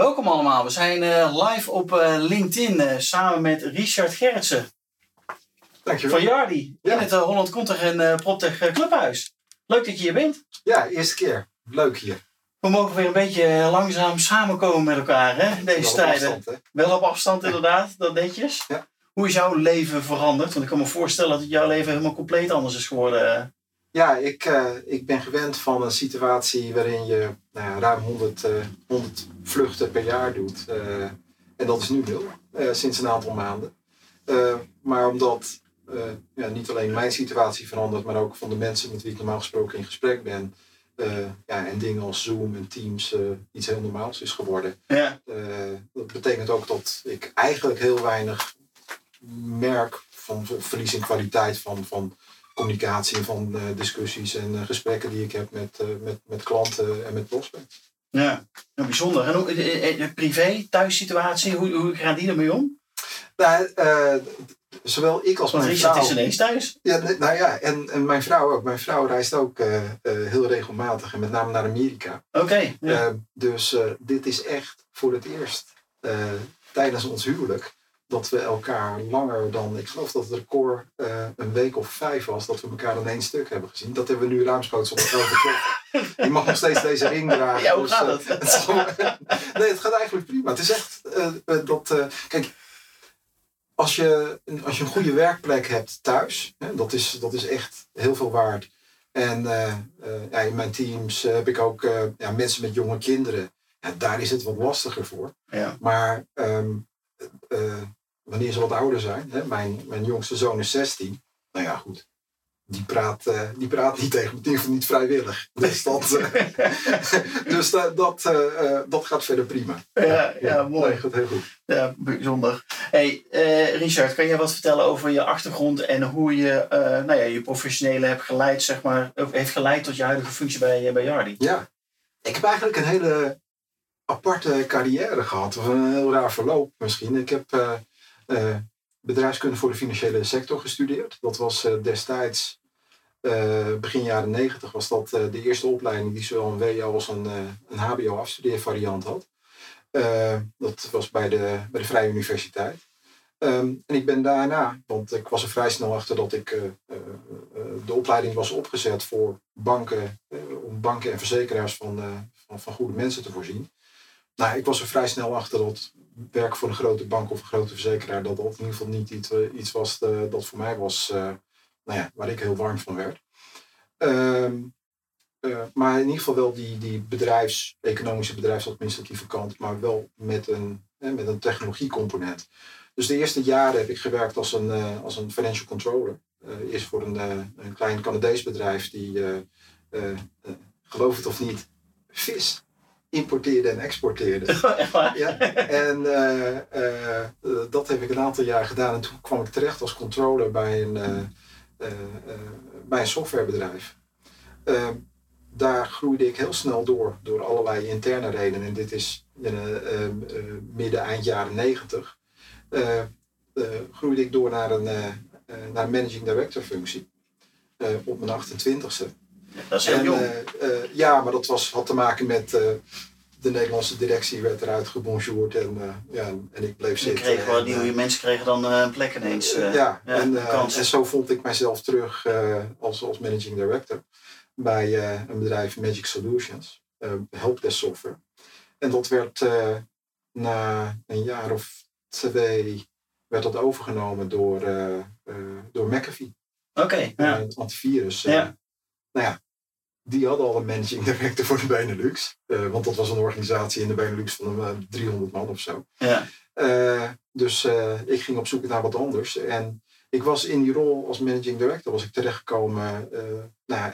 Welkom allemaal. We zijn uh, live op uh, LinkedIn uh, samen met Richard Gerritsen Dankjewel. van Jardi Ja. in het Holland Contech en PropTech Clubhuis. Leuk dat je hier bent. Ja, eerste keer. Leuk hier. We mogen weer een beetje langzaam samenkomen met elkaar hè, deze Wel op tijden. afstand, hè? Wel op afstand inderdaad, dat netjes. Ja. Hoe is jouw leven veranderd? Want ik kan me voorstellen dat jouw leven helemaal compleet anders is geworden. Ja, ik, eh, ik ben gewend van een situatie waarin je nou ja, ruim 100, eh, 100 vluchten per jaar doet. eh, en dat is nu nul, eh, sinds een aantal maanden. Eh, maar omdat eh, ja, niet alleen mijn situatie verandert, maar ook van de mensen met wie ik normaal gesproken in gesprek ben. eh, ja, en dingen als Zoom en Teams eh, iets heel normaals is geworden. Ja, Eh, dat betekent ook dat ik eigenlijk heel weinig merk van verlies in kwaliteit van, van communicatie, van discussies en eh, gesprekken die ik heb met, eh, met, met klanten en met prospects. ja. Nou, bijzonder. En hoe, eh, eh, privé, thuissituatie, hoe, hoe gaan die ermee om? Nou, zowel ik als Want mijn Richard vrouw... is ineens thuis. Ja, nou ja, en, en mijn vrouw ook. Mijn vrouw reist ook heel regelmatig en met name naar Amerika. Oké. ja. Dus dit is echt voor het eerst tijdens ons huwelijk dat we elkaar langer dan, ik geloof dat het record eh, een week of vijf was, dat we elkaar in één stuk hebben gezien. Dat hebben we nu ruimschoots op elkaar. Je mag nog steeds deze ring dragen. Ja, hoe dus, gaat eh, het? het is gewoon- nee, het gaat eigenlijk prima. Het is echt eh, dat, kijk, als je, als je een goede werkplek hebt thuis, hè, dat, is, dat is echt heel veel waard. En ja, in mijn teams heb ik ook ja, mensen met jonge kinderen. Ja, daar is het wat lastiger voor. Ja. Maar ehm, eh, wanneer ze wat ouder zijn, hè, mijn, mijn jongste zoon is 16. Nou ja, goed. Die praat, eh, die praat niet tegen me, in ieder geval niet vrijwillig. Dus dat, eh, dus dat, dat, eh, eh, dat gaat verder prima. Ja, ja, mooi. Dat gaat heel goed. Ja, bijzonder. Hey, eh, Richard, kan jij wat vertellen over je achtergrond en hoe je eh, nou ja, je professionele hebt geleid, zeg maar, heeft geleid tot je huidige functie bij, eh, bij Yardi? Ja, ik heb eigenlijk een hele aparte carrière gehad. Of een heel raar verloop misschien. Ik heb eh, eh, bedrijfskunde voor de financiële sector gestudeerd. Dat was eh, destijds, eh, begin jaren negentig, was dat de eerste opleiding die zowel een WO als een, een HBO afstudeervariant had. Dat was bij de, bij de Vrije Universiteit. Ehm, en ik ben daarna, want ik was er vrij snel achter dat ik de opleiding was opgezet voor banken, om banken en verzekeraars van, van, van goede mensen te voorzien. Nou, ik was er vrij snel achter dat werk voor een grote bank of een grote verzekeraar, dat dat in ieder geval niet iets, eh, iets was eh, dat voor mij was, eh, nou ja, waar ik heel warm van werd. Ehm, eh, maar in ieder geval wel die, die bedrijfs, economische bedrijfsadministratieve kant, maar wel met een, eh, met een technologiecomponent. Dus de eerste jaren heb ik gewerkt als een, als een financial controller. Eh, eerst voor een, een klein Canadees bedrijf die, geloof het of niet, vis importeerde en exporteerde. Waar? Ja, en eh, eh, dat heb ik een aantal jaar gedaan. En toen kwam ik terecht als controller bij een, eh, bij een softwarebedrijf. Eh, daar groeide ik heel snel door, door allerlei interne redenen. En dit is in, eh, eh, eh, midden, eind jaren negentig. Eh, eh, groeide ik door naar een, naar een managing director functie. op mijn 28ste. Dat is heel En, jong. ja, maar dat was, had te maken met de Nederlandse directie werd eruit gebonjourd en, eh, ja, en, ik bleef zitten. kreeg wel, En, nieuwe eh, mensen kregen dan eh, een plek ineens. ja, ja, en, en zo vond ik mijzelf terug als, als managing director bij een bedrijf Magic Solutions, helpdesk software. En dat werd na een jaar of twee werd dat overgenomen door, door McAfee. Oké, ja. eh, het antivirus. Ja. Nou ja, die hadden al een managing director voor de Benelux. Eh, want dat was een organisatie in de Benelux van een, eh, 300 man of zo. ja. Eh, dus ik ging op zoek naar wat anders. En ik was in die rol als managing director was ik terechtgekomen. nou,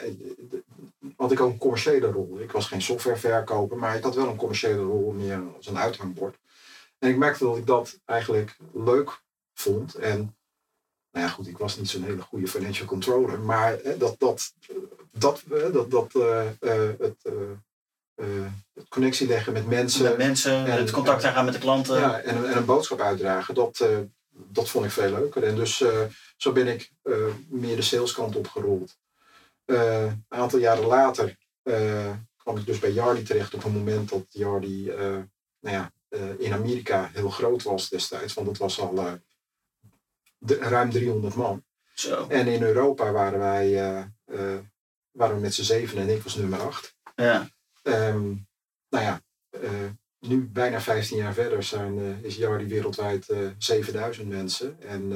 had ik ook een commerciële rol. Ik was geen softwareverkoper, maar ik had wel een commerciële rol meer als een uithangbord. En ik merkte dat ik dat eigenlijk leuk vond. En nou ja, goed, ik was niet zo'n hele goede financial controller, maar dat, dat, dat, dat, dat het, het connectie leggen met mensen. Met mensen, en, het contact aangaan met de klanten. Ja, en, en een boodschap uitdragen, dat, dat vond ik veel leuker. En dus zo ben ik meer de saleskant opgerold. een aantal jaren later kwam ik dus bij Yardi terecht op het moment dat Yardi nou ja, in Amerika heel groot was destijds. Want het was al ruim 300 man. Zo. En in Europa waren wij uh, waren we met z'n zeven en ik was nummer acht. Ja. Um, nou ja, uh, nu bijna 15 jaar verder zijn, is Jardi wereldwijd 7000 mensen. En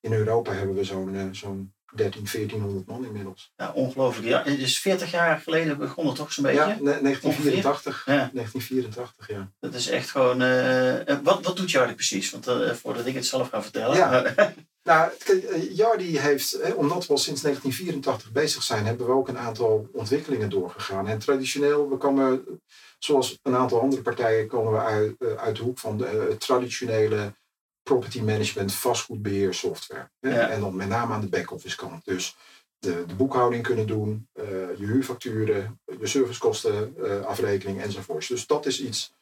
in Europa hebben we zo'n zo'n 13, 1400 man inmiddels. Ja, ongelooflijk. Ja, het is 40 jaar geleden begonnen toch zo'n beetje? Ja, 1984. Ja. 1984, ja. Dat is echt gewoon... Uh, wat, wat doet Jardi precies? Want uh, voordat ik het zelf ga vertellen. Ja. nou, Jardi heeft, omdat we al sinds 1984 bezig zijn, hebben we ook een aantal ontwikkelingen doorgegaan. En traditioneel, we komen, zoals een aantal andere partijen, komen we uit, uit de hoek van de traditionele property management, vastgoedbeheer software. En dan met name aan de back-office kant. Dus de, de, boekhouding kunnen doen, uh, je huurfacturen, je servicekosten, uh, afrekening enzovoorts. Dus dat is iets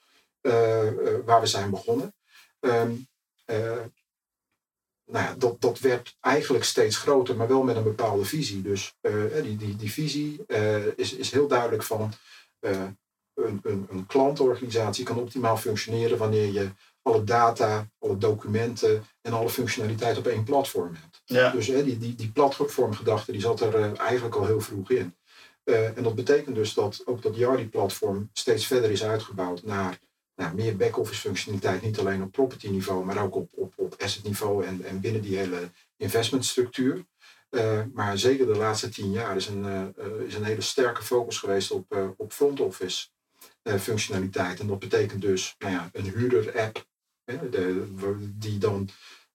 uh, waar we zijn begonnen. Um, nou ja, dat, dat werd eigenlijk steeds groter, maar wel met een bepaalde visie. Dus die, die, die visie is, is heel duidelijk van een, een, een klantorganisatie kan optimaal functioneren wanneer je alle data, alle documenten en alle functionaliteit op één platform hebt. Ja. Dus hè, die, die, die platformgedachte die zat er uh, eigenlijk al heel vroeg in. Uh, en dat betekent dus dat ook dat Yardi-platform steeds verder is uitgebouwd naar nou, meer back-office functionaliteit. Niet alleen op property niveau, maar ook op, op, op asset niveau en, en binnen die hele investmentstructuur. Uh, maar zeker de laatste tien jaar is een, is een hele sterke focus geweest op, op front office functionaliteit. En dat betekent dus nou ja, een huurder-app de, die dan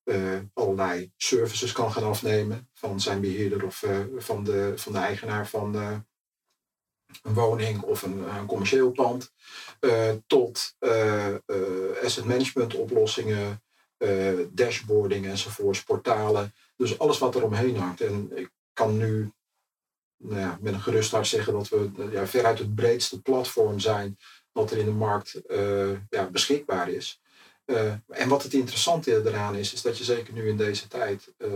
uh, allerlei services kan gaan afnemen van zijn beheerder of uh, van, de, van de eigenaar van uh, een woning of een, een commercieel pand, tot asset management oplossingen, dashboarding enzovoorts, portalen. Dus alles wat er omheen hangt. En ik kan nu nou ja, met een gerust hart zeggen dat we ja, veruit het breedste platform zijn wat er in de markt ja, beschikbaar is. Uh, en wat het interessante eraan is, is dat je zeker nu in deze tijd, uh,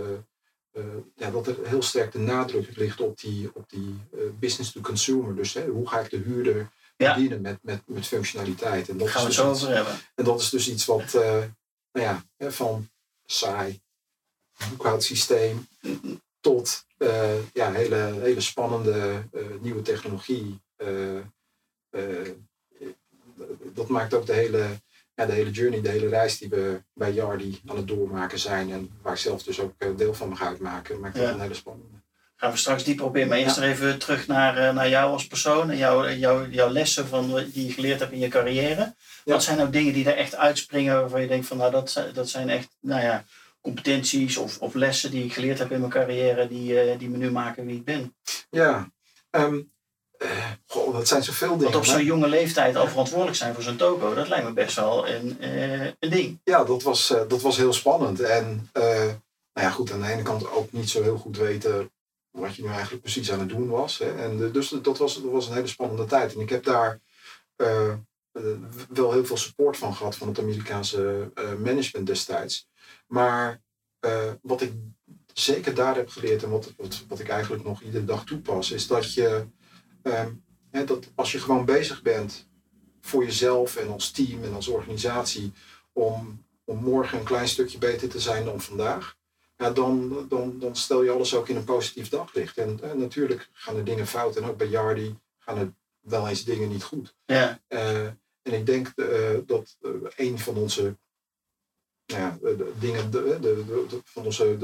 uh, ja, dat er heel sterk de nadruk ligt op die, op die business to consumer. Dus hè, hoe ga ik de huurder ja. bedienen met, met, met functionaliteit. En dat gaan we dus zo hebben. En dat is dus iets wat, nou ja, van saai boekhoudsysteem tot ja, hele, hele spannende nieuwe technologie. dat maakt ook de hele ja, de hele journey, de hele reis die we bij Yardi aan het doormaken zijn. En waar ik zelf dus ook eh, deel van mag uitmaken, maakt dat een hele spannende. Gaan we straks dieper op in. Maar eerst ja. even terug naar, eh, naar jou als persoon en jouw, jouw, jouw lessen van, die je geleerd hebt in je carrière. Wat zijn nou dingen die er echt uitspringen waarvan je denkt van nou dat, dat zijn echt nou ja, competenties of, of lessen die ik geleerd heb in mijn carrière die, die me nu maken wie ik ben? Ja, um, uh, goh, dat zijn zoveel dingen. Want op zo'n jonge leeftijd al verantwoordelijk zijn voor zo'n toko, dat lijkt me best wel een, uh, een ding. Ja, dat was, uh, dat was heel spannend. En nou ja, goed, aan de ene kant ook niet zo heel goed weten wat je nu eigenlijk precies aan het doen was. Hè. En dus dat was, dat was een hele spannende tijd. En ik heb daar wel heel veel support van gehad van het Amerikaanse management destijds. Maar wat ik zeker daar heb geleerd en wat, wat, wat ik eigenlijk nog iedere dag toepas, is dat je Um, hè, dat als je gewoon bezig bent voor jezelf en als team en als organisatie om, om morgen een klein stukje beter te zijn dan vandaag, ja, dan, dan, dan stel je alles ook in een positief daglicht. En, en natuurlijk gaan er dingen fout en ook bij Yardi gaan er wel eens dingen niet goed. Ja. Uh, en ik denk uh, dat uh, een van onze nou ja, de, dingen de, de, van onze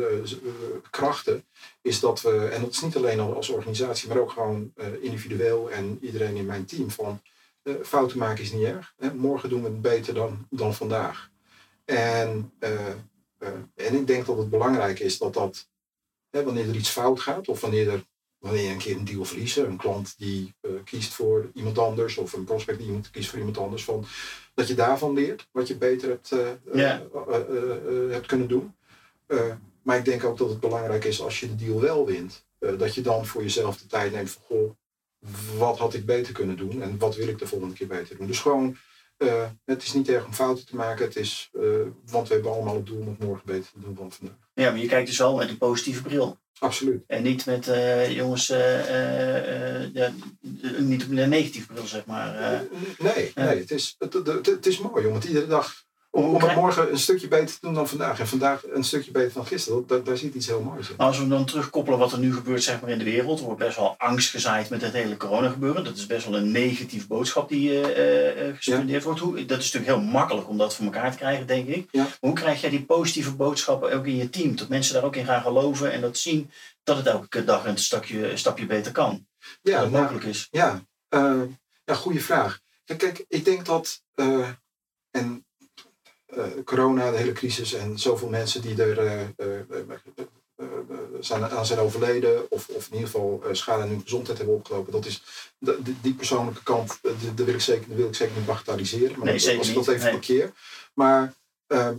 krachten is dat we, en dat is niet alleen als organisatie, maar ook gewoon uh, individueel en iedereen in mijn team, van uh, fouten maken is niet erg. Hè? Morgen doen we het beter dan, dan vandaag. En, en ik denk dat het belangrijk is dat dat, hè, wanneer er iets fout gaat of wanneer er wanneer je een keer een deal verliest, een klant die uh, kiest voor iemand anders of een prospect die kiest voor iemand anders, van, dat je daarvan leert wat je beter hebt, uh, hebt kunnen doen. maar ik denk ook dat het belangrijk is als je de deal wel wint, dat je dan voor jezelf de tijd neemt van goh, wat had ik beter kunnen doen en wat wil ik de volgende keer beter doen. Dus gewoon uh, het is niet erg om fouten te maken. Het is, uh, want we hebben allemaal het doel om het morgen beter te doen dan vandaag. Ja, maar je kijkt dus al met een positieve bril. Absoluut. En niet met, uh, jongens, ja, niet met een negatieve bril, zeg maar. nee, nee het, is, het, het, het, is mooi, want iedere dag om, om het morgen een stukje beter te doen dan vandaag. En vandaag een stukje beter dan gisteren. Dat, daar zit iets heel moois in. Als we dan terugkoppelen wat er nu gebeurt zeg maar, in de wereld. Er wordt best wel angst gezaaid met het hele corona gebeuren. Dat is best wel een negatieve boodschap die uh, uh, gespendeerd wordt. Hoe, dat is natuurlijk heel makkelijk om dat voor elkaar te krijgen, denk ik. Ja. hoe krijg jij die positieve boodschappen ook in je team? Dat mensen daar ook in gaan geloven en dat zien dat het elke dag een stapje, een stapje beter kan. Ja, dat het nou, mogelijk is. Ja, ja goede vraag. Kijk, ik denk dat... en corona, de hele crisis en zoveel mensen die er uh, zijn, aan zijn overleden of, of in ieder geval schade in hun gezondheid hebben opgelopen. Dat is de, die persoonlijke kant, daar wil, ik zeker, wil ik zeker niet bagatelliseren. Maar nee, als ik dat even nee. parkeer. Maar ehm,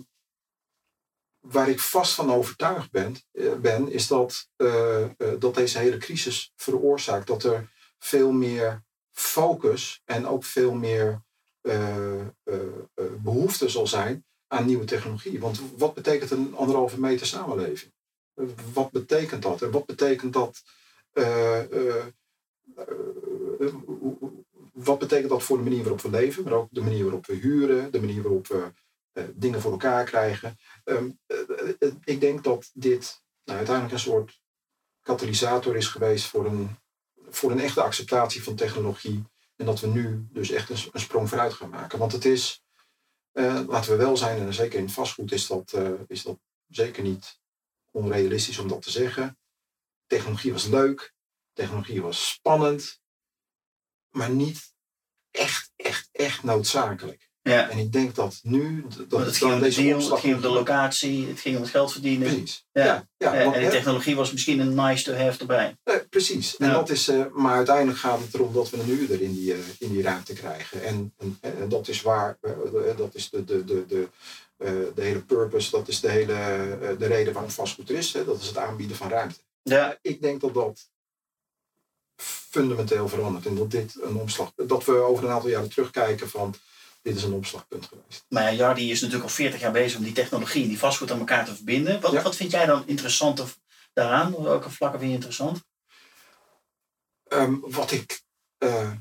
waar ik vast van overtuigd ben, ben is dat, dat deze hele crisis veroorzaakt dat er veel meer focus en ook veel meer behoefte zal zijn aan nieuwe technologie. Want wat betekent een anderhalve meter samenleving? Wat betekent dat? Wat betekent dat? wat betekent dat voor de manier waarop we leven, maar ook de manier waarop we huren, de manier waarop we dingen voor elkaar krijgen? Ehm, ik denk dat dit nou, uiteindelijk een soort katalysator is geweest voor een, voor een echte acceptatie van technologie en dat we nu dus echt een, sprong vooruit gaan maken. Want het is, uh, laten we wel zijn, en zeker in vastgoed is dat, uh, is dat zeker niet onrealistisch om dat te zeggen. Technologie was leuk, technologie was spannend, maar niet echt, echt, echt noodzakelijk. Ja. En ik denk dat nu... Dat het ging om de deal, het ging om de locatie, het ging om het geld verdienen. Precies. Ja. ja, ja en, de technologie was misschien een nice to have erbij. Eh, precies. En dat is, uh, maar uiteindelijk gaat het erom dat we een uur in die, uh, in die ruimte krijgen. En, en, en dat is waar, dat is de, de, de, de, de hele purpose, dat is de, hele, de reden waarom vastgoed er is. Hè? Dat is het aanbieden van ruimte. Ja. Ik denk dat dat fundamenteel verandert. En dat dit een omslag, dat we over een aantal jaren terugkijken van dit is een opslagpunt geweest. Maar ja, Jardi is natuurlijk al 40 jaar bezig om die technologie en die vastgoed aan elkaar te verbinden. Wat, Ja. wat vind jij dan interessant of daaraan? Welke vlakken vind je interessant? Ehm, wat ik. eh,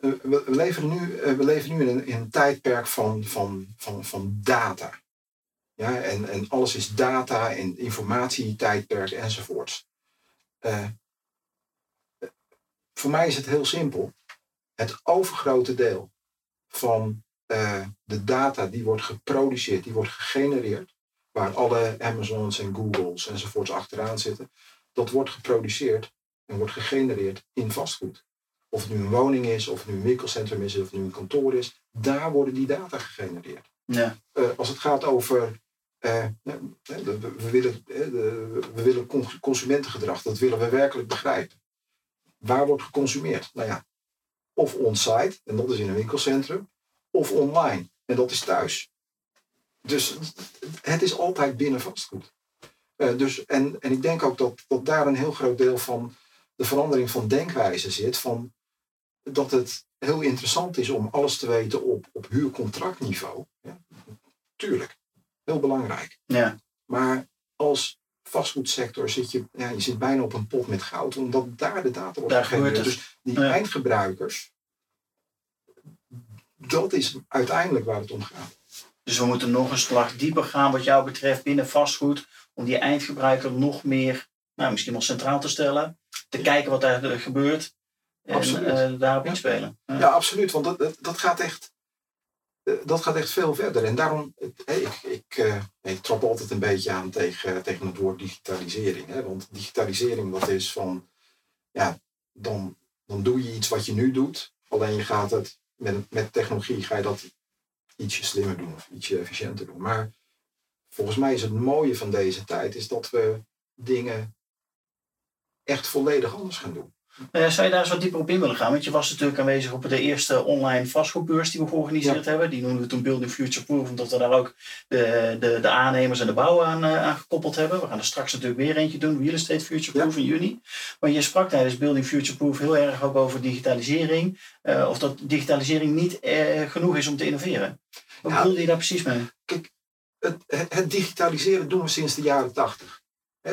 we, we leven nu, eh, we leven nu in, een, in een tijdperk van, van, van, van data. Ja, en, en alles is data en informatietijdperk enzovoorts. Eh, voor mij is het heel simpel. Het overgrote deel van eh, de data die wordt geproduceerd, die wordt gegenereerd, waar alle Amazons en Googles enzovoorts achteraan zitten, dat wordt geproduceerd en wordt gegenereerd in vastgoed. Of het nu een woning is, of het nu een winkelcentrum is, of het nu een kantoor is, daar worden die data gegenereerd. Ja. Uh, als het gaat over. Uh, we, we, willen, we willen consumentengedrag, dat willen we werkelijk begrijpen. Waar wordt geconsumeerd? Nou ja, of on-site, en dat is in een winkelcentrum, of online, en dat is thuis. Dus het is altijd binnen vastgoed. Uh, dus, en, en ik denk ook dat, dat daar een heel groot deel van de verandering van denkwijze zit. Van dat het heel interessant is om alles te weten op, op huurcontractniveau. Ja, tuurlijk, heel belangrijk. Ja. Maar als vastgoedsector zit je, ja, je zit bijna op een pot met goud, omdat daar de data wordt gegenereerd. Dus die Ja. eindgebruikers, dat is uiteindelijk waar het om gaat. Dus we moeten nog een slag dieper gaan wat jou betreft binnen vastgoed. Om die eindgebruiker nog meer, nou, misschien wel centraal te stellen. Te kijken wat daar gebeurt. En eh, daarop inspelen. Ja. Ja, absoluut, want dat, dat, dat gaat echt. Eh, Dat gaat echt veel verder. En daarom, ik, ik, eh, ik trap altijd een beetje aan tegen, tegen het woord digitalisering. Hè? Want digitalisering, dat is van, ja, dan, dan doe je iets wat je nu doet. Alleen je gaat het, met, met technologie ga je dat ietsje slimmer doen of ietsje efficiënter doen. Maar volgens mij is het mooie van deze tijd, is dat we dingen echt volledig anders gaan doen. Uh, zou je daar eens wat dieper op in willen gaan? Want je was natuurlijk aanwezig op de eerste online vastgoedbeurs die we georganiseerd hebben. Die noemden we toen Building Future Proof, omdat we daar ook de, de, de aannemers en de bouw aan, uh, aan, gekoppeld hebben. We gaan er straks natuurlijk weer eentje doen, Real Estate Future Proof in juni. Maar je sprak tijdens Building Future Proof heel erg ook over digitalisering. Uh, of dat digitalisering niet genoeg is om te innoveren. Wat ja, bedoelde je daar precies mee? Kijk, het, het digitaliseren doen we sinds de jaren tachtig.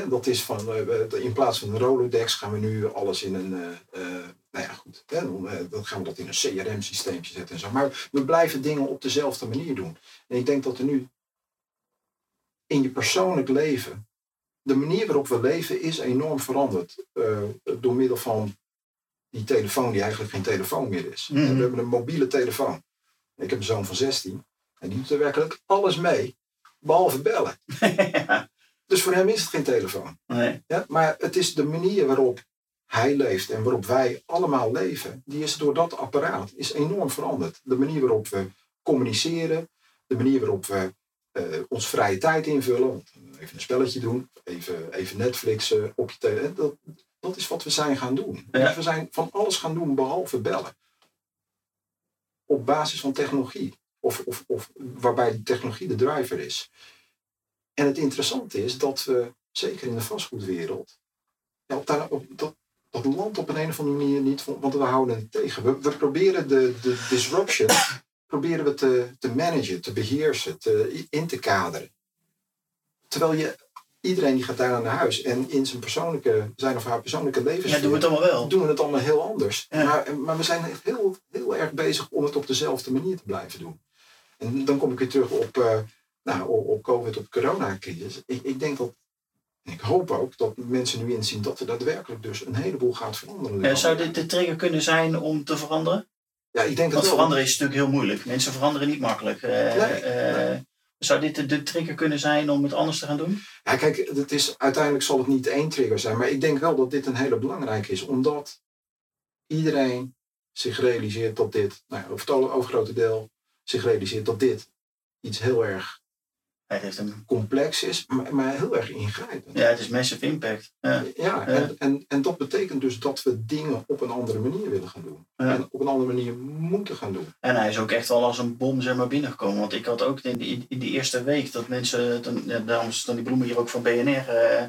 Dat is van, uh, in plaats van een Rolodex gaan we nu alles in een, uh, uh, nou ja goed, hè, dan, dan, gaan we dat in een CRM-systeempje zetten en zo. Maar we blijven dingen op dezelfde manier doen. En ik denk dat er nu in je persoonlijk leven, de manier waarop we leven is enorm veranderd. door middel van die telefoon die eigenlijk geen telefoon meer is. Mm -hmm. We hebben een mobiele telefoon. Ik heb een zoon van 16 en die doet er werkelijk alles mee, behalve bellen. Dus voor hem is het geen telefoon. Nee. Ja, maar het is de manier waarop hij leeft en waarop wij allemaal leven, die is door dat apparaat is enorm veranderd. De manier waarop we communiceren, de manier waarop we uh, ons vrije tijd invullen, even een spelletje doen, even, even Netflixen op je telefoon. Dat, dat is wat we zijn gaan doen. Ja. Dus we zijn van alles gaan doen behalve bellen. Op basis van technologie. Of, of, of waarbij de technologie de driver is. En het interessante is dat we, zeker in de vastgoedwereld, ja, op daar, op, dat, dat land op een, een of andere manier niet, want we houden het tegen. We, we proberen de, de disruption proberen we te, te managen, te beheersen, te, in te kaderen. Terwijl je, iedereen die gaat daar naar huis en in zijn persoonlijke, zijn of haar persoonlijke levens. Ja, doen we het allemaal wel. Doen we het allemaal heel anders. Ja. Maar, maar we zijn heel, heel erg bezig om het op dezelfde manier te blijven doen. En dan kom ik weer terug op, uh, nou, op COVID, op coronacrisis. Ik, ik denk dat, en ik hoop ook, dat mensen nu inzien dat er daadwerkelijk dus een heleboel gaat veranderen. Ja, zou dit de trigger kunnen zijn om te veranderen? Ja, ik denk Want dat veranderen is natuurlijk heel moeilijk. Mensen veranderen niet makkelijk. Uh, nee, uh, nee. Zou dit de, de, trigger kunnen zijn om het anders te gaan doen? Ja, kijk, het is, uiteindelijk zal het niet één trigger zijn. Maar ik denk wel dat dit een hele belangrijke is. Omdat iedereen zich realiseert dat dit, nou ja, over het overgrote deel, zich realiseert dat dit iets heel erg het heeft een... complex is, maar, maar heel erg ingrijpend. Ja, het is massive impact. Ja, ja en, en, en dat betekent dus dat we dingen op een andere manier willen gaan doen. Ja. En op een andere manier moeten gaan doen. En hij is ook echt wel als een bom zeg maar, binnengekomen. Want ik had ook in die, in die eerste week dat mensen, dan, ja, daarom staan die bloemen hier ook van BNR, uh,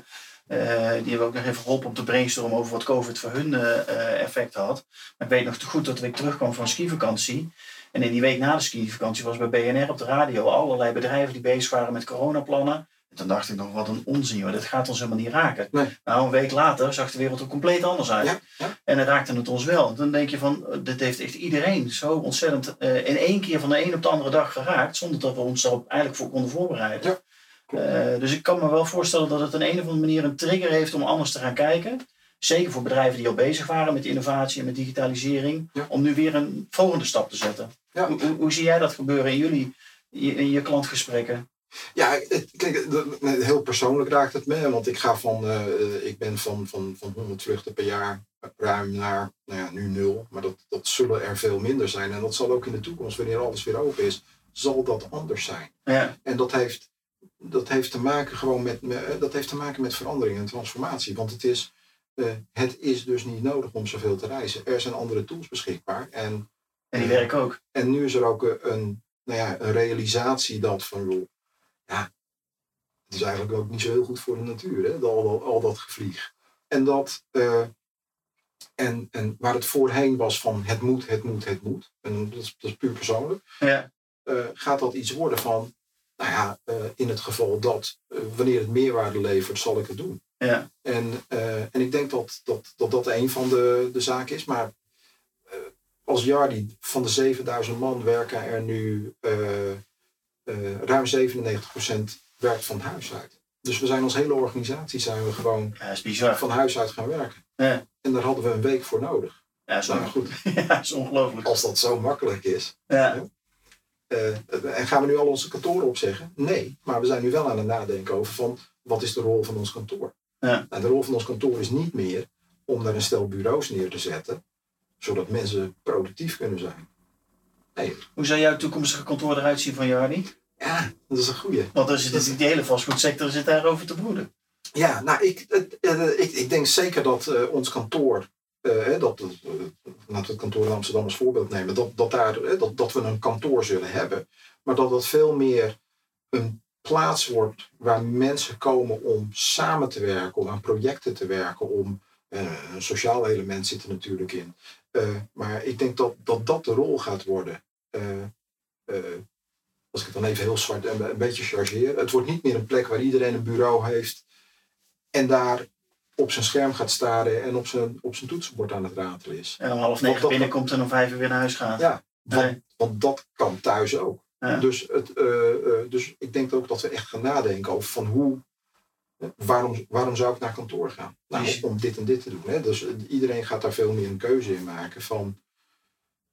uh, die hebben ook nog even geholpen op de brainstorm over wat COVID voor hun uh, effect had. Ik weet nog te goed dat ik terugkwam van skivakantie. En in die week na de skivakantie was bij BNR op de radio allerlei bedrijven die bezig waren met coronaplannen. En toen dacht ik nog, wat een onzin, joh. dit gaat ons helemaal niet raken. Nee. Nou, een week later zag de wereld er compleet anders uit. Ja, ja. En dan raakte het ons wel. Dan denk je van, dit heeft echt iedereen zo ontzettend uh, in één keer van de een op de andere dag geraakt. Zonder dat we ons daar eigenlijk voor konden voorbereiden. Ja, uh, dus ik kan me wel voorstellen dat het een, een of andere manier een trigger heeft om anders te gaan kijken. Zeker voor bedrijven die al bezig waren met innovatie en met digitalisering. Ja. Om nu weer een volgende stap te zetten. Ja. Hoe, hoe, hoe, zie jij dat gebeuren in jullie, in je klantgesprekken? Ja, kijk, heel persoonlijk raakt het me. Want ik, ga van, uh, ik ben van, van, van 100 vluchten per jaar ruim naar nou ja, nu nul. Maar dat, dat zullen er veel minder zijn. En dat zal ook in de toekomst, wanneer alles weer open is, zal dat anders zijn. Ja. En dat heeft, dat heeft te maken gewoon met, met, dat heeft te maken met verandering en transformatie. Want het is, uh, het is dus niet nodig om zoveel te reizen. Er zijn andere tools beschikbaar. En, en die werken ook. En nu is er ook een, nou ja, een realisatie dat van, joh, ja, het is eigenlijk ook niet zo heel goed voor de natuur, hè? Al, al, al dat gevlieg. En, dat, uh, en, en waar het voorheen was van het moet, het moet, het moet, en dat is, dat is puur persoonlijk, ja. uh, gaat dat iets worden van, nou ja, in het geval dat wanneer het meerwaarde levert, zal ik het doen. Ja. En, en ik denk dat dat, dat, dat een van de, de zaken is, maar als Jardi van de 7000 man werken er nu uh, ruim 97% werkt van huis uit. Dus we zijn als hele organisatie zijn we gewoon ja, van huis uit gaan werken. Ja. En daar hadden we een week voor nodig. Ja, is, nou, goed. ja, is ongelooflijk. Als dat zo makkelijk is. Ja. En gaan we nu al onze kantoren opzeggen? Nee, maar we zijn nu wel aan het nadenken over van wat is de rol van ons kantoor? Ja. De rol van ons kantoor is niet meer om daar een stel bureaus neer te zetten, zodat mensen productief kunnen zijn. Nee. Hoe zou jouw toekomstige kantoor eruit zien van Jardi? Ja, dat is een goeie. Want er zit, dat... die hele vastgoedsector zit daarover te broeden. Ja, nou, ik, ik, ik denk zeker dat ons kantoor uh, dat, uh, laten we het kantoor in Amsterdam als voorbeeld nemen, dat, dat, daar, dat, dat we een kantoor zullen hebben, maar dat het veel meer een plaats wordt waar mensen komen om samen te werken, om aan projecten te werken, om uh, een sociaal element zit er natuurlijk in. maar ik denk dat, dat dat de rol gaat worden. als ik het dan even heel zwart en een beetje chargeer. Het wordt niet meer een plek waar iedereen een bureau heeft en daar op zijn scherm gaat staren en op zijn, op zijn toetsenbord aan het ratelen is. En om half negen binnenkomt en om vijf uur weer naar huis gaat. Ja, want, want dat kan thuis ook. Dus, het, uh, uh, dus ik denk ook dat we echt gaan nadenken over van hoe, waarom, waarom zou ik naar kantoor gaan? Nou, om dit en dit te doen. Hè? Dus iedereen gaat daar veel meer een keuze in maken van,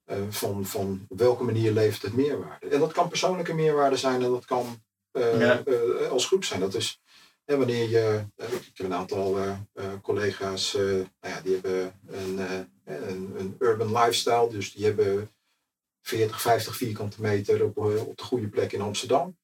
uh, van, van op welke manier levert het meerwaarde. En dat kan persoonlijke meerwaarde zijn en dat kan ja. als groep zijn. Dat is, en wanneer je, ik heb een aantal collega's, nou ja, die hebben een, een, een urban lifestyle, dus die hebben 40, 50 vierkante meter op, eh, op de goede plek in Amsterdam.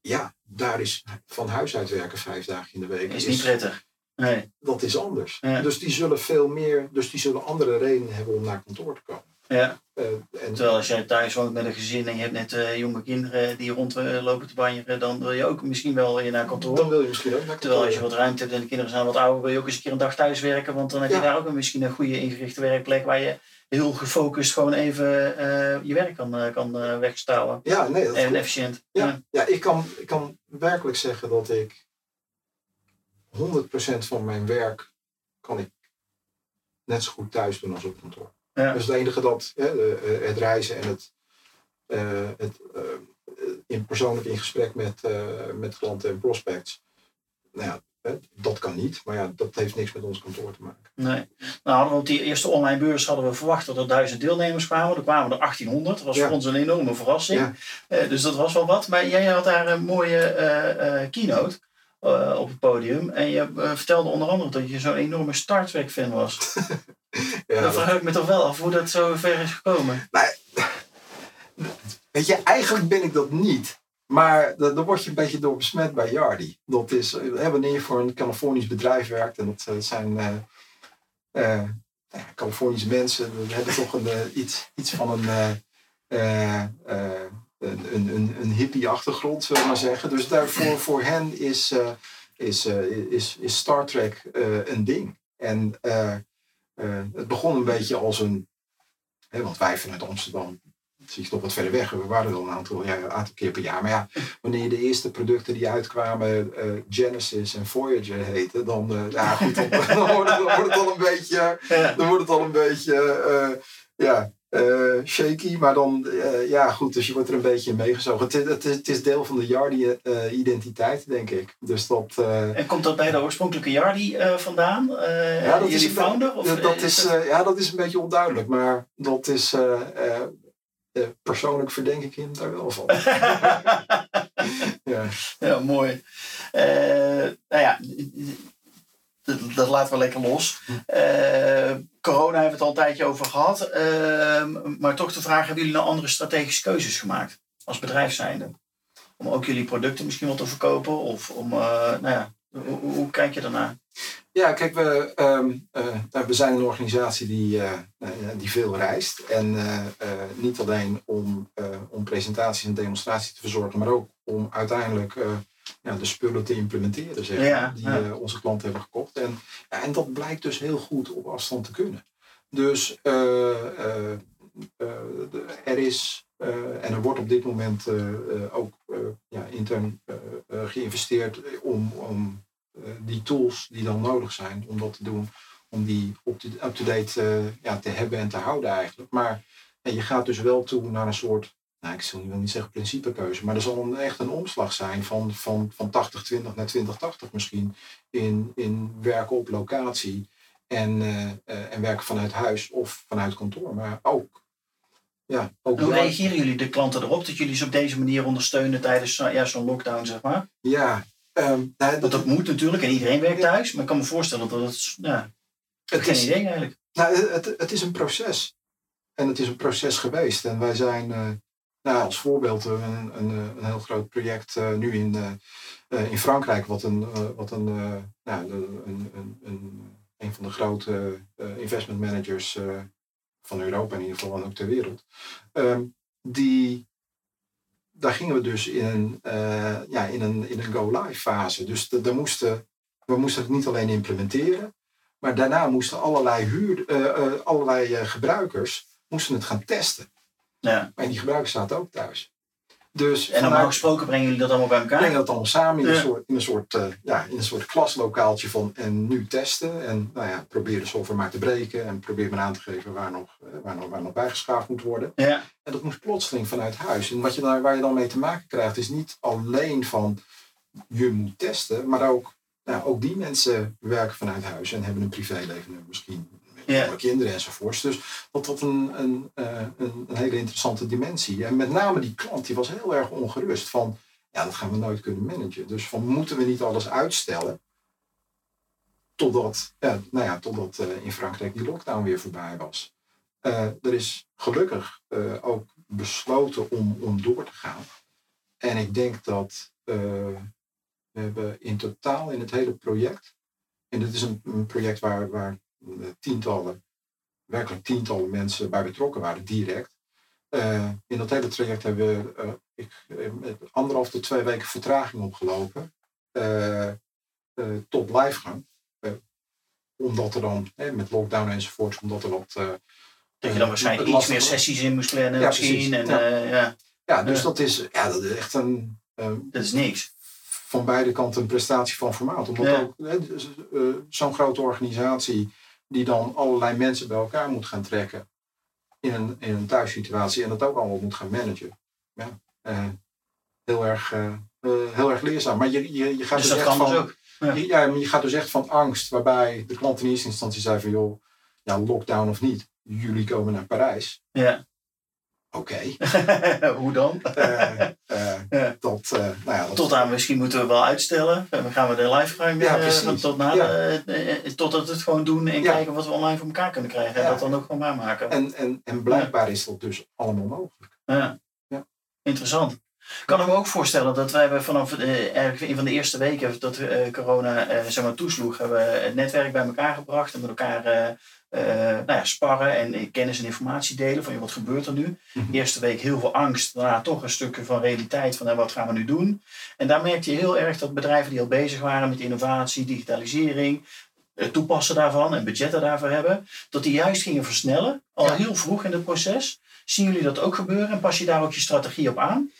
Ja, daar is van huis uit werken vijf dagen in de week. Is, is niet prettig. Nee. Dat is anders. Dus die zullen veel meer, dus die zullen andere redenen hebben om naar kantoor te komen. Ja. Uh, en, Terwijl als jij thuis woont met een gezin en je hebt net uh, jonge kinderen die rondlopen te banjeren, dan wil je ook misschien wel naar kantoor. Dan wil je misschien ook naar kantoor. Terwijl als je wat ruimte hebt en de kinderen zijn wat ouder, wil je ook eens een keer een dag thuis werken, want dan heb je daar ook een, misschien een goede ingerichte werkplek waar je heel gefocust gewoon even uh, je werk kan, uh, kan uh, wegstouwen. Ja, nee, dat En efficiënt. Ja, ja. ja. ik, kan, ik kan werkelijk zeggen dat ik 100% van mijn werk kan ik net zo goed thuis doen als op kantoor. Ja. Dus het enige dat het reizen en het, het in persoonlijk in gesprek met, met klanten en prospects. Nou ja, dat kan niet, maar ja, dat heeft niks met ons kantoor te maken. Nee. Nou, hadden we op die eerste online beurs hadden we verwacht dat er duizend deelnemers kwamen. Er kwamen er 1800. Dat was voor ons een enorme verrassing. Ja. Uh, dus dat was wel wat. Maar jij had daar een mooie uh, uh, keynote op het podium. En je vertelde onder andere dat je zo'n enorme Star Trek fan was. ja, Dan vraag ik me toch wel af hoe dat zo ver is gekomen. Nee. Weet je, eigenlijk ben ik dat niet. Maar daar word je een beetje door besmet bij Yardi. Dat is, eh, wanneer je voor een Californisch bedrijf werkt, en dat eh, zijn uh, Californische mensen, dan hebben toch een, iets, iets van een, een, een, een hippie achtergrond, zullen we maar zeggen. Dus daarvoor voor hen is, is, is, is Star Trek een ding. En het begon een beetje als een, hè, want wij vanuit Amsterdam je toch wat verder weg. We waren wel een aantal, ja, een aantal keer per jaar. Maar ja, wanneer de eerste producten die uitkwamen uh, Genesis en Voyager heten, dan, uh, ja, goed, dan, dan, wordt het, dan, wordt het, al een beetje, dan wordt het al een beetje, uh, ja, shaky. Maar dan, ja, goed, dus je wordt er een beetje in meegezogen. Het, het, het is deel van de Yardi-identiteit, denk ik. Dus dat, en komt dat bij de oorspronkelijke Yardi vandaan? ja, dat is founder? Of, dat is, ja, dat is een beetje onduidelijk. Maar dat is uh, persoonlijk verdenk ik hem daar wel van. ja. ja, mooi. Uh, nou ja, dat, dat, laten we lekker los. Uh, corona hebben we het al een tijdje over gehad. Ehm, maar toch de vraag, hebben jullie nou andere strategische keuzes gemaakt? Als bedrijf zijnde? Om ook jullie producten misschien wel te verkopen? Of om, nou ja, hoe, hoe, kijk je daarnaar? Ja, kijk, we, um, uh, we zijn een organisatie die, uh, die veel reist. En uh, niet alleen om, om presentaties en demonstraties te verzorgen, maar ook om uiteindelijk ja, de spullen te implementeren, zeg maar, die onze klanten hebben gekocht. En, ja, en dat blijkt dus heel goed op afstand te kunnen. Dus er is en er wordt op dit moment ook ja, intern geïnvesteerd om, om eh, die tools die dan nodig zijn om dat te doen, om die up-to-date uh, ja, te hebben en te houden eigenlijk. Maar je gaat dus wel toe naar een soort, nou ik wil niet zeggen principekeuze, maar er zal een, echt een omslag zijn van, van, van 80-20 naar 20-80 misschien in, in werken op locatie en, uh, en werken vanuit huis of vanuit kantoor. Maar ook ja, ook Hoe reageren jullie de klanten erop dat jullie ze op deze manier ondersteunen tijdens ja, zo'n lockdown, zeg maar? Ja, Um, nou, dat, dat moet natuurlijk en iedereen werkt thuis. Maar ik kan me voorstellen dat het, ja, het geen is, idee eigenlijk. Nou, het, het is een proces. En het is een proces geweest. En wij zijn, uh, Nou, als voorbeeld een, een, een heel groot project nu in, in Frankrijk, wat een, wat een, nou, een, een, een, een van de grote investment managers van Europa in ieder geval en ook ter wereld. Ehm, die, daar gingen we dus in een, ja, in een, in een go-live fase. Dus daar moesten, we moesten het niet alleen implementeren, maar daarna moesten allerlei, huur, allerlei gebruikers moesten het gaan testen. Ja. En die gebruikers zaten ook thuis. Dus en normaal gesproken brengen jullie dat allemaal bij elkaar? Brengen dat allemaal samen in een soort, in een soort, uh, ja, in een soort klaslokaaltje van en nu testen. En nou ja, probeer de software maar te breken en probeer maar aan te geven waar nog, uh, waar nog, waar nog bijgeschaafd moet worden. Ja. En dat moest plotseling vanuit huis. En wat je daar, waar je dan mee te maken krijgt is niet alleen van je moet testen, maar ook, nou, ook die mensen werken vanuit huis en hebben een privéleven misschien ja. kinderen enzovoorts. Dus dat had een, een, uh, een, een, hele interessante dimensie. En met name die klant die was heel erg ongerust van, ja, dat gaan we nooit kunnen managen. Dus van, moeten we niet alles uitstellen totdat, ja, nou ja, totdat uh, in Frankrijk die lockdown weer voorbij was. Er is gelukkig ook besloten om, om door te gaan. En ik denk dat we hebben in totaal in het hele project, en dit is een, een project waar, waar tientallen, werkelijk tientallen mensen bij betrokken waren, direct. Uh, in dat hele traject hebben we uh, ik, anderhalf tot twee weken vertraging opgelopen uh, tot livegang. omdat er dan, met lockdown enzovoort, omdat er wat... dat je dan waarschijnlijk iets meer sessies in moest plannen ja, misschien. En, ja. ja. ja, dus Dat, is, ja, dat is echt een... dat is niks van beide kanten een prestatie van formaat. Omdat ook zo'n grote organisatie die dan allerlei mensen bij elkaar moet gaan trekken in een, in een thuissituatie en dat ook allemaal moet gaan managen. Ja, uh, heel, erg, uh, uh, heel erg leerzaam. Maar je, je, je gaat dus, dus echt van, dus ook. Ja. Je, ja, maar je gaat dus echt van angst, waarbij de klant in eerste instantie zei van joh, ja, lockdown of niet, jullie komen naar Parijs. Ja. Oké. Hoe dan? ja. dat, nou ja, dat, tot aan misschien moeten we wel uitstellen. Dan gaan we de livegang Ja, uh, precies. tot na uh, totdat we het gewoon doen en Ja. kijken wat we online voor elkaar kunnen krijgen. En dat dan ook gewoon waarmaken. en, en, en blijkbaar is dat dus allemaal mogelijk. Ja. Interessant. Ik kan me ook voorstellen dat wij vanaf eh, eigenlijk een van de eerste weken dat eh, corona eh, zeg maar, toesloeg, hebben we het netwerk bij elkaar gebracht en met elkaar eh, nou ja, sparren en kennis en informatie delen van wat gebeurt er nu. Mhm. Eerste week heel veel angst, daarna toch een stukje van realiteit van eh, wat gaan we nu doen. En daar merkte je heel erg dat bedrijven die al bezig waren met innovatie, digitalisering, het toepassen daarvan en budgetten daarvoor hebben, dat die juist gingen versnellen, al Ja. heel vroeg in het proces. Zien jullie dat ook gebeuren en pas je daar ook je strategie op aan?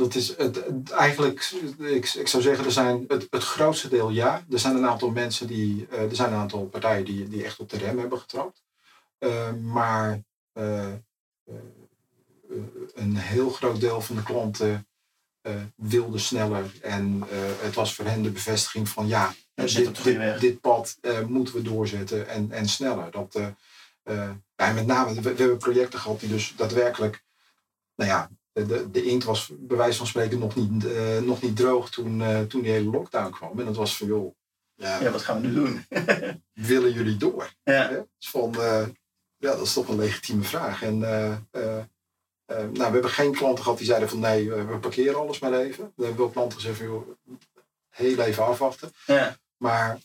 Dat is het, het- eigenlijk, ik, ik zou zeggen, er zijn het, het grootste deel ja. Er zijn een aantal mensen die, eh, er zijn een aantal partijen die, die echt op de rem hebben getrapt. Eh, maar eh, een heel groot deel van de klanten wilde sneller. En het was voor hen de bevestiging van ja, dit, dit, dit pad moeten we doorzetten en, en sneller. Dat, met name, we, we hebben projecten gehad die dus daadwerkelijk, nou ja, de, de inkt was bij wijze van spreken nog niet, eh, nog niet droog toen, eh, toen die hele lockdown kwam. En dat was van, joh, ja, Ja, wat gaan we nu doen? willen jullie door? Ja, Hè? Dus van, eh, ja, dat is toch een legitieme vraag. En nou, we hebben geen klanten gehad die zeiden van nee, we parkeren alles maar even. We hebben wel klanten gezegd van, joh, heel even afwachten. ja, Maar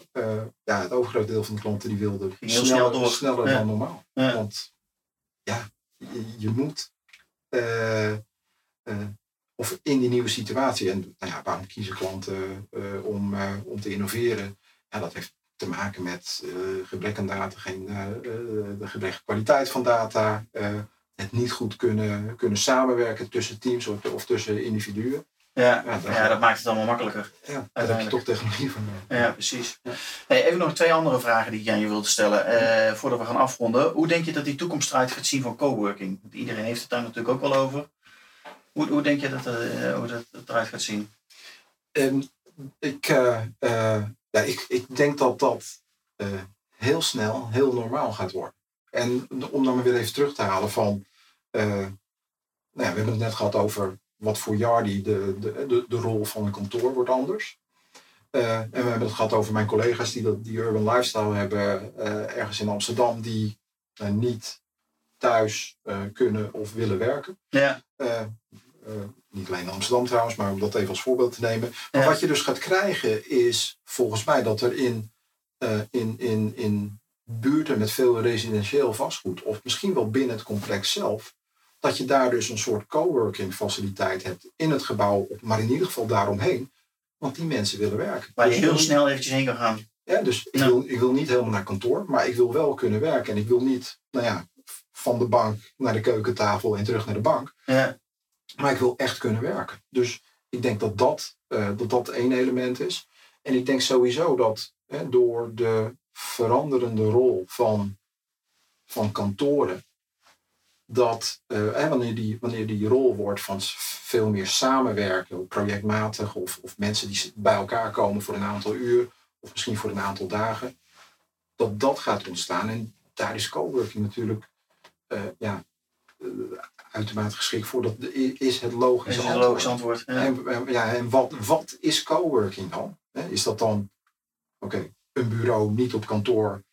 ja, het overgrote deel van de klanten die wilden Ging heel sneller, snel door. sneller Ja. dan normaal. ja. Want ja, je, je moet. Of in die nieuwe situatie. En nou ja, waarom kiezen klanten eh, om, eh, om te innoveren? Ja, dat heeft te maken met eh, gebrek aan data, geen, de gebrek aan kwaliteit van data. het niet goed kunnen, kunnen samenwerken tussen teams of, of tussen individuen. Ja, Ja, dat maakt het allemaal makkelijker. Ja, daar heb je toch technologie van. Ja, precies. Ja. Hey, even nog twee andere vragen die ik aan je wilde stellen voordat we gaan afronden. Hoe denk je dat die toekomst eruit gaat zien van coworking? Want iedereen heeft het daar natuurlijk ook wel over. Hoe, hoe denk je dat, eh, hoe dat eruit gaat zien? En ik, eh, eh, ja, ik, ik denk dat dat heel snel heel normaal gaat worden. En om dan maar weer even terug te halen van... nou ja, we hebben het net gehad over wat voor Yardi de, de, de, de rol van een kantoor wordt anders. En we hebben het gehad over mijn collega's die dat, die urban lifestyle hebben ergens in Amsterdam. Die niet thuis kunnen of willen werken. Ja. niet alleen in Amsterdam trouwens, maar om dat even als voorbeeld te nemen. Maar wat je dus gaat krijgen is volgens mij dat er in, in, in, in buurten met veel residentieel vastgoed, of misschien wel binnen het complex zelf, dat je daar dus een soort coworking faciliteit hebt in het gebouw, maar in ieder geval daaromheen. Want die mensen willen werken. Waar je dus heel snel eventjes heen kan gaan. Ja, dus ik, wil, ik wil niet helemaal naar kantoor, maar ik wil wel kunnen werken. En ik wil niet, nou ja, van de bank naar de keukentafel en terug naar de bank. Ja. Maar ik wil echt kunnen werken. Dus ik denk dat dat, uh, dat, dat één element is. En ik denk sowieso dat hè, door de veranderende rol van, van kantoren, dat uh, wanneer, die, wanneer die rol wordt van veel meer samenwerken, projectmatig, of, of mensen die bij elkaar komen voor een aantal uur, of misschien voor een aantal dagen, dat dat gaat ontstaan. En daar is coworking natuurlijk ja, uh, uitermate geschikt voor. Dat is het logische is het. Logisch antwoord ja. En, ja, en wat, wat is coworking dan? Is dat dan oké, een bureau niet op kantoor,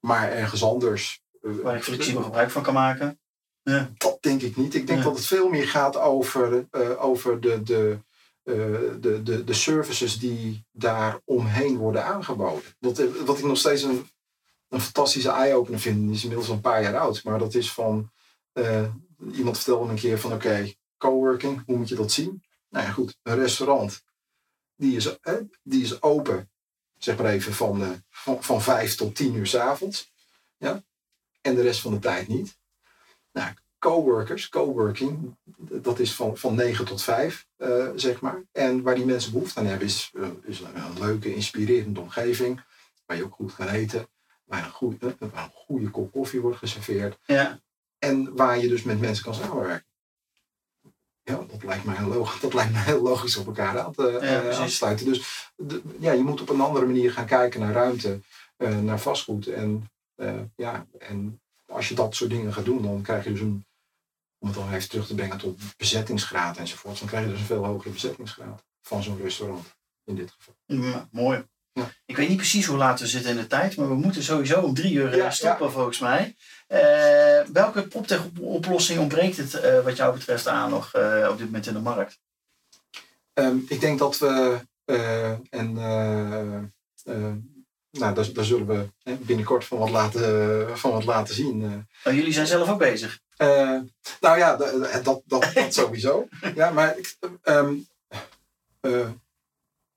maar ergens anders Waar ik flexibel gebruik van kan maken. Ja. Dat denk ik niet. Ik denk dat het veel meer gaat over, uh, over de, de, uh, de, de, de services die daar omheen worden aangeboden. Dat, eh, wat ik nog steeds een, een fantastische eye-opener vind, is inmiddels al een paar jaar oud. Maar dat is van, uh, iemand vertelde een keer van oké, coworking, hoe moet je dat zien? Nou ja goed, een restaurant, die is, die is open, zeg maar even van, van, van vijf tot tien uur s avonds. Ja? en de rest van de tijd niet. Nou, coworkers, coworking, dat is van, van 9 tot 5, uh, eh, zeg maar. En waar die mensen behoefte aan hebben, is, is een, leuke, inspirerende omgeving. Waar je ook goed kan eten. Waar een, goede, waar een goede kop koffie wordt geserveerd. Ja. En waar je dus met mensen kan samenwerken. Ja, dat lijkt mij, een logisch, dat lijkt mij heel logisch op elkaar aan te, ja, uh, sluiten. Dus de, ja, je moet op een andere manier gaan kijken naar ruimte, naar vastgoed. En uh, ja, en als je dat soort dingen gaat doen, dan krijg je dus een, om het dan even terug te brengen tot bezettingsgraad enzovoort, dan krijg je dus een veel hogere bezettingsgraad van zo'n restaurant in dit geval. Ja, mooi. Ja. Ik weet niet precies hoe laat we zitten in de tijd, maar we moeten sowieso om drie uur ja, stoppen volgens mij. Uh, welke proptech-oplossing ontbreekt het uh, wat jou betreft aan nog uh, op dit moment in de markt? Um, ik denk dat we, en nou, daar, daar, zullen we binnenkort van wat laten, van wat laten zien. Oh, jullie zijn zelf ook bezig? Nou ja, dat, dat, dat, sowieso. ja, maar ik, um, uh,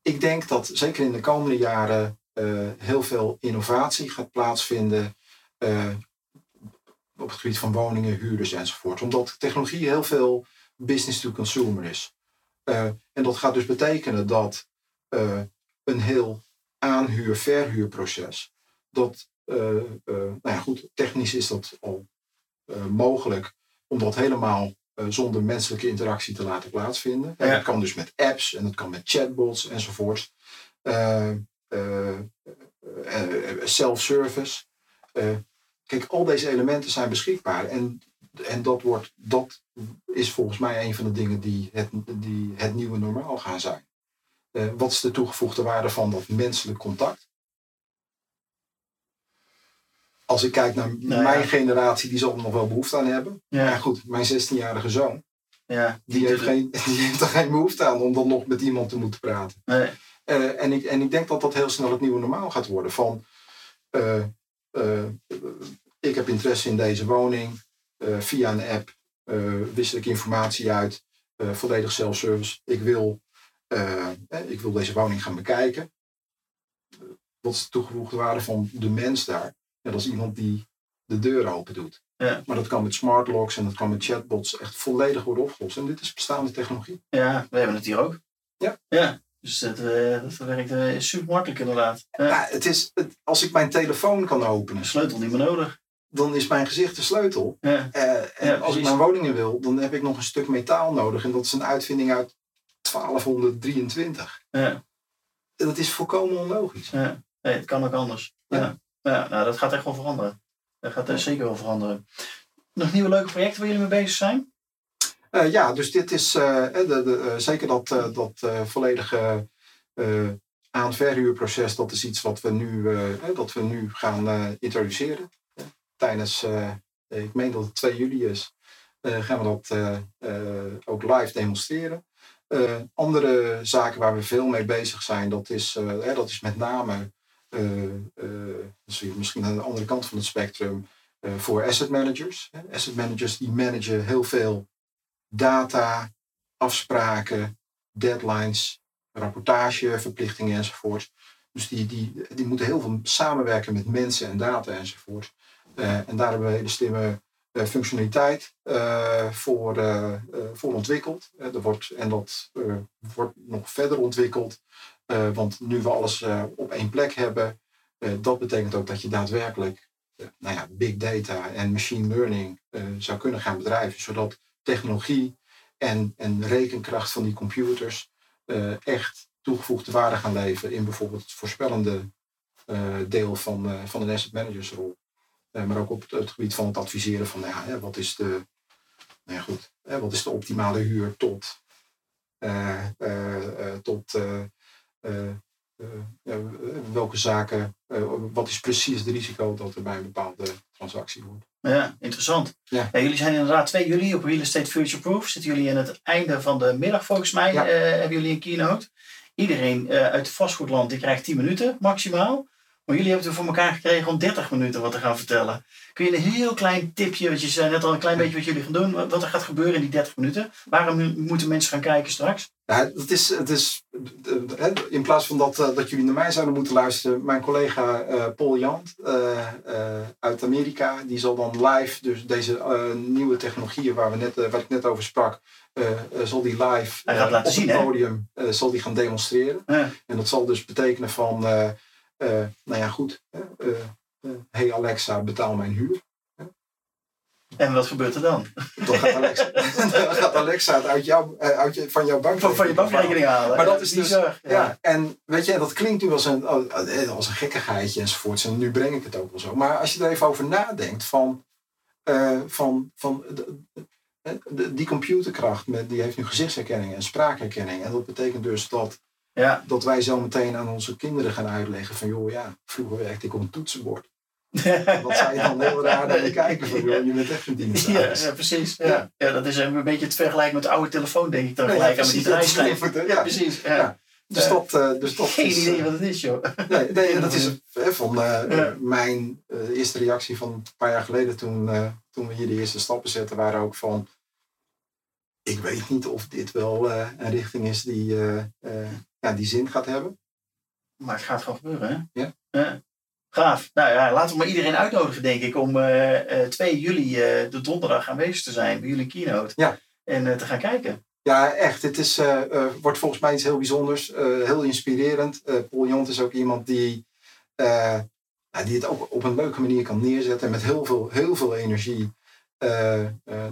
ik denk dat zeker in de komende jaren uh, heel veel innovatie gaat plaatsvinden op het gebied van woningen, huurders enzovoort. Omdat technologie heel veel business to consumer is. en dat gaat dus betekenen dat een heel aanhuur-verhuurproces. Dat, nou ja, goed, technisch is dat al mogelijk om dat helemaal zonder menselijke interactie te laten plaatsvinden. Ja. dat kan dus met apps en dat kan met chatbots enzovoort. Self-service. kijk, al deze elementen zijn beschikbaar. En, en dat, wordt, dat is volgens mij een van de dingen die het, die het nieuwe normaal gaan zijn. Uh, wat is de toegevoegde waarde van dat menselijk contact? Als ik kijk naar nou, mijn generatie, die zal er nog wel behoefte aan hebben. Ja. Maar goed, mijn 16-jarige zoon, ja, die, heeft geen, die heeft er geen behoefte aan om dan nog met iemand te moeten praten. Nee. Uh, en, ik, en ik denk dat dat heel snel het nieuwe normaal gaat worden. Van, uh, ik heb interesse in deze woning. via een app wissel ik informatie uit. volledig self-service. Ik wil ik wil deze woning gaan bekijken. Wat is de toegevoegde waarde van de mens daar? Ja, dat is iemand die de deur open doet. Ja. Maar dat kan met smart locks en dat kan met chatbots echt volledig worden opgelost. En dit is bestaande technologie. Ja, we hebben het hier ook. Ja. Ja, dus dat, uh, dat werkt uh, super makkelijk inderdaad. Ja. ja het is, het, als ik mijn telefoon kan openen. sleutel niet meer nodig. Dan is mijn gezicht de sleutel. Ja. Uh, en als ik mijn woningen wil, dan heb ik nog een stuk metaal nodig. En dat is een uitvinding uit 1223. Ja. Dat is volkomen onlogisch. Ja. Nee, het kan ook anders. Ja. Ja. nou, dat gaat echt wel veranderen. Dat gaat er zeker wel veranderen. Nog nieuwe leuke projecten waar jullie mee bezig zijn? Uh, ja, dus dit is uh, de, uh, zeker dat, dat volledige aan-verhuurproces. Dat is iets wat we nu, dat we nu gaan introduceren tijdens ik meen dat het 2 juli is, gaan we dat ook live demonstreren. andere zaken waar we veel mee bezig zijn, dat is, dat is met name, misschien aan de andere kant van het spectrum, voor asset managers. Asset managers die managen heel veel data, afspraken, deadlines, rapportageverplichtingen enzovoort. Dus die, die, die moeten heel veel samenwerken met mensen en data enzovoort. En daar hebben we hele slimme functionaliteit voor, voor ontwikkeld. er wordt, en dat wordt nog verder ontwikkeld. Want nu we alles op één plek hebben, dat betekent ook dat je daadwerkelijk nou ja, big data en machine learning zou kunnen gaan bedrijven. Zodat technologie en, en rekenkracht van die computers echt toegevoegde waarde gaan leveren in bijvoorbeeld het voorspellende uh, deel van, uh, van een asset managersrol. Uh, maar ook op het, het, gebied van het adviseren van nou ja, wat, is de, nou ja, goed, wat is de optimale huur tot, tot welke zaken, wat is precies het risico dat er bij een bepaalde transactie wordt. Ja, interessant. Ja. jullie zijn inderdaad 2 juli op Real Estate Future Proof. Zitten jullie in het einde van de middag volgens mij, hebben jullie een keynote. Iedereen uit het vastgoedland die krijgt 10 minuten maximaal. Maar jullie hebben het voor elkaar gekregen om 30 minuten wat te gaan vertellen. Kun je een heel klein tipje, want je zei net al een klein beetje wat jullie gaan doen, wat er gaat gebeuren in die 30 minuten? Waarom moeten mensen gaan kijken straks? Ja, het is, het is, in plaats van dat, eh, dat jullie naar mij zouden moeten luisteren, mijn collega Paul Jant uit Amerika, die zal dan live, dus deze nieuwe technologieën waar, we net, waar ik net over sprak, zal die live op het podium zal die gaan demonstreren. En dat zal dus betekenen van, nou ja goed, hey Alexa, betaal mijn huur. En wat gebeurt er dan? Dan gaat Alexa, dan gaat Alexa het uit jou, eh, uit je, van jouw bankrekening, van, je bankrekening halen. Maar dat is dus, ja. ja. En weet je, dat klinkt nu als een, eh, als een gekkigheidje enzovoorts. En nu breng ik het ook wel zo. Maar als je er even over nadenkt van, uh, van, van de, de, die computerkracht, met, die heeft nu gezichtsherkenning en spraakherkenning. En dat betekent dus dat, ja. dat wij zo meteen aan onze kinderen gaan uitleggen van joh ja, vroeger werkte ik op een toetsenbord. Wat je dan heel raar naar je kijken van, joh, je bent echt een dienst. Ja, ja, precies. Ja. ja. dat is een beetje het vergelijken met de oude telefoon, denk ik dan gelijk aan die draaischijf. Ja, precies. Ja. Dus, dat, uh, dus dat Geen is, idee wat het is, joh. Nee, nee dat is uh, van uh, mijn eerste reactie van een paar jaar geleden toen, toen we hier de eerste stappen zetten, waren ook van, ik weet niet of dit wel een richting is die, ja, die zin gaat hebben. Maar het gaat gewoon gebeuren, hè? Ja. Gaaf. Nou ja, laten we maar iedereen uitnodigen, denk ik, om uh, 2 juli, uh, de donderdag aanwezig te zijn bij jullie keynote. Ja. En uh, te gaan kijken. Ja, echt. Het is, wordt volgens mij iets heel bijzonders. heel inspirerend. Paul Jont is ook iemand die, die het ook op een leuke manier kan neerzetten. En met heel veel, heel veel energie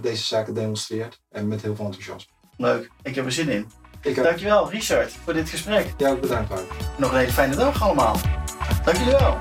deze zaken demonstreert. En met heel veel enthousiasme. Leuk. Ik heb er zin in. Ik Dankjewel, Richard, voor dit gesprek. Ja, bedankt, Wout. Nog een hele fijne dag allemaal. Dank jullie wel.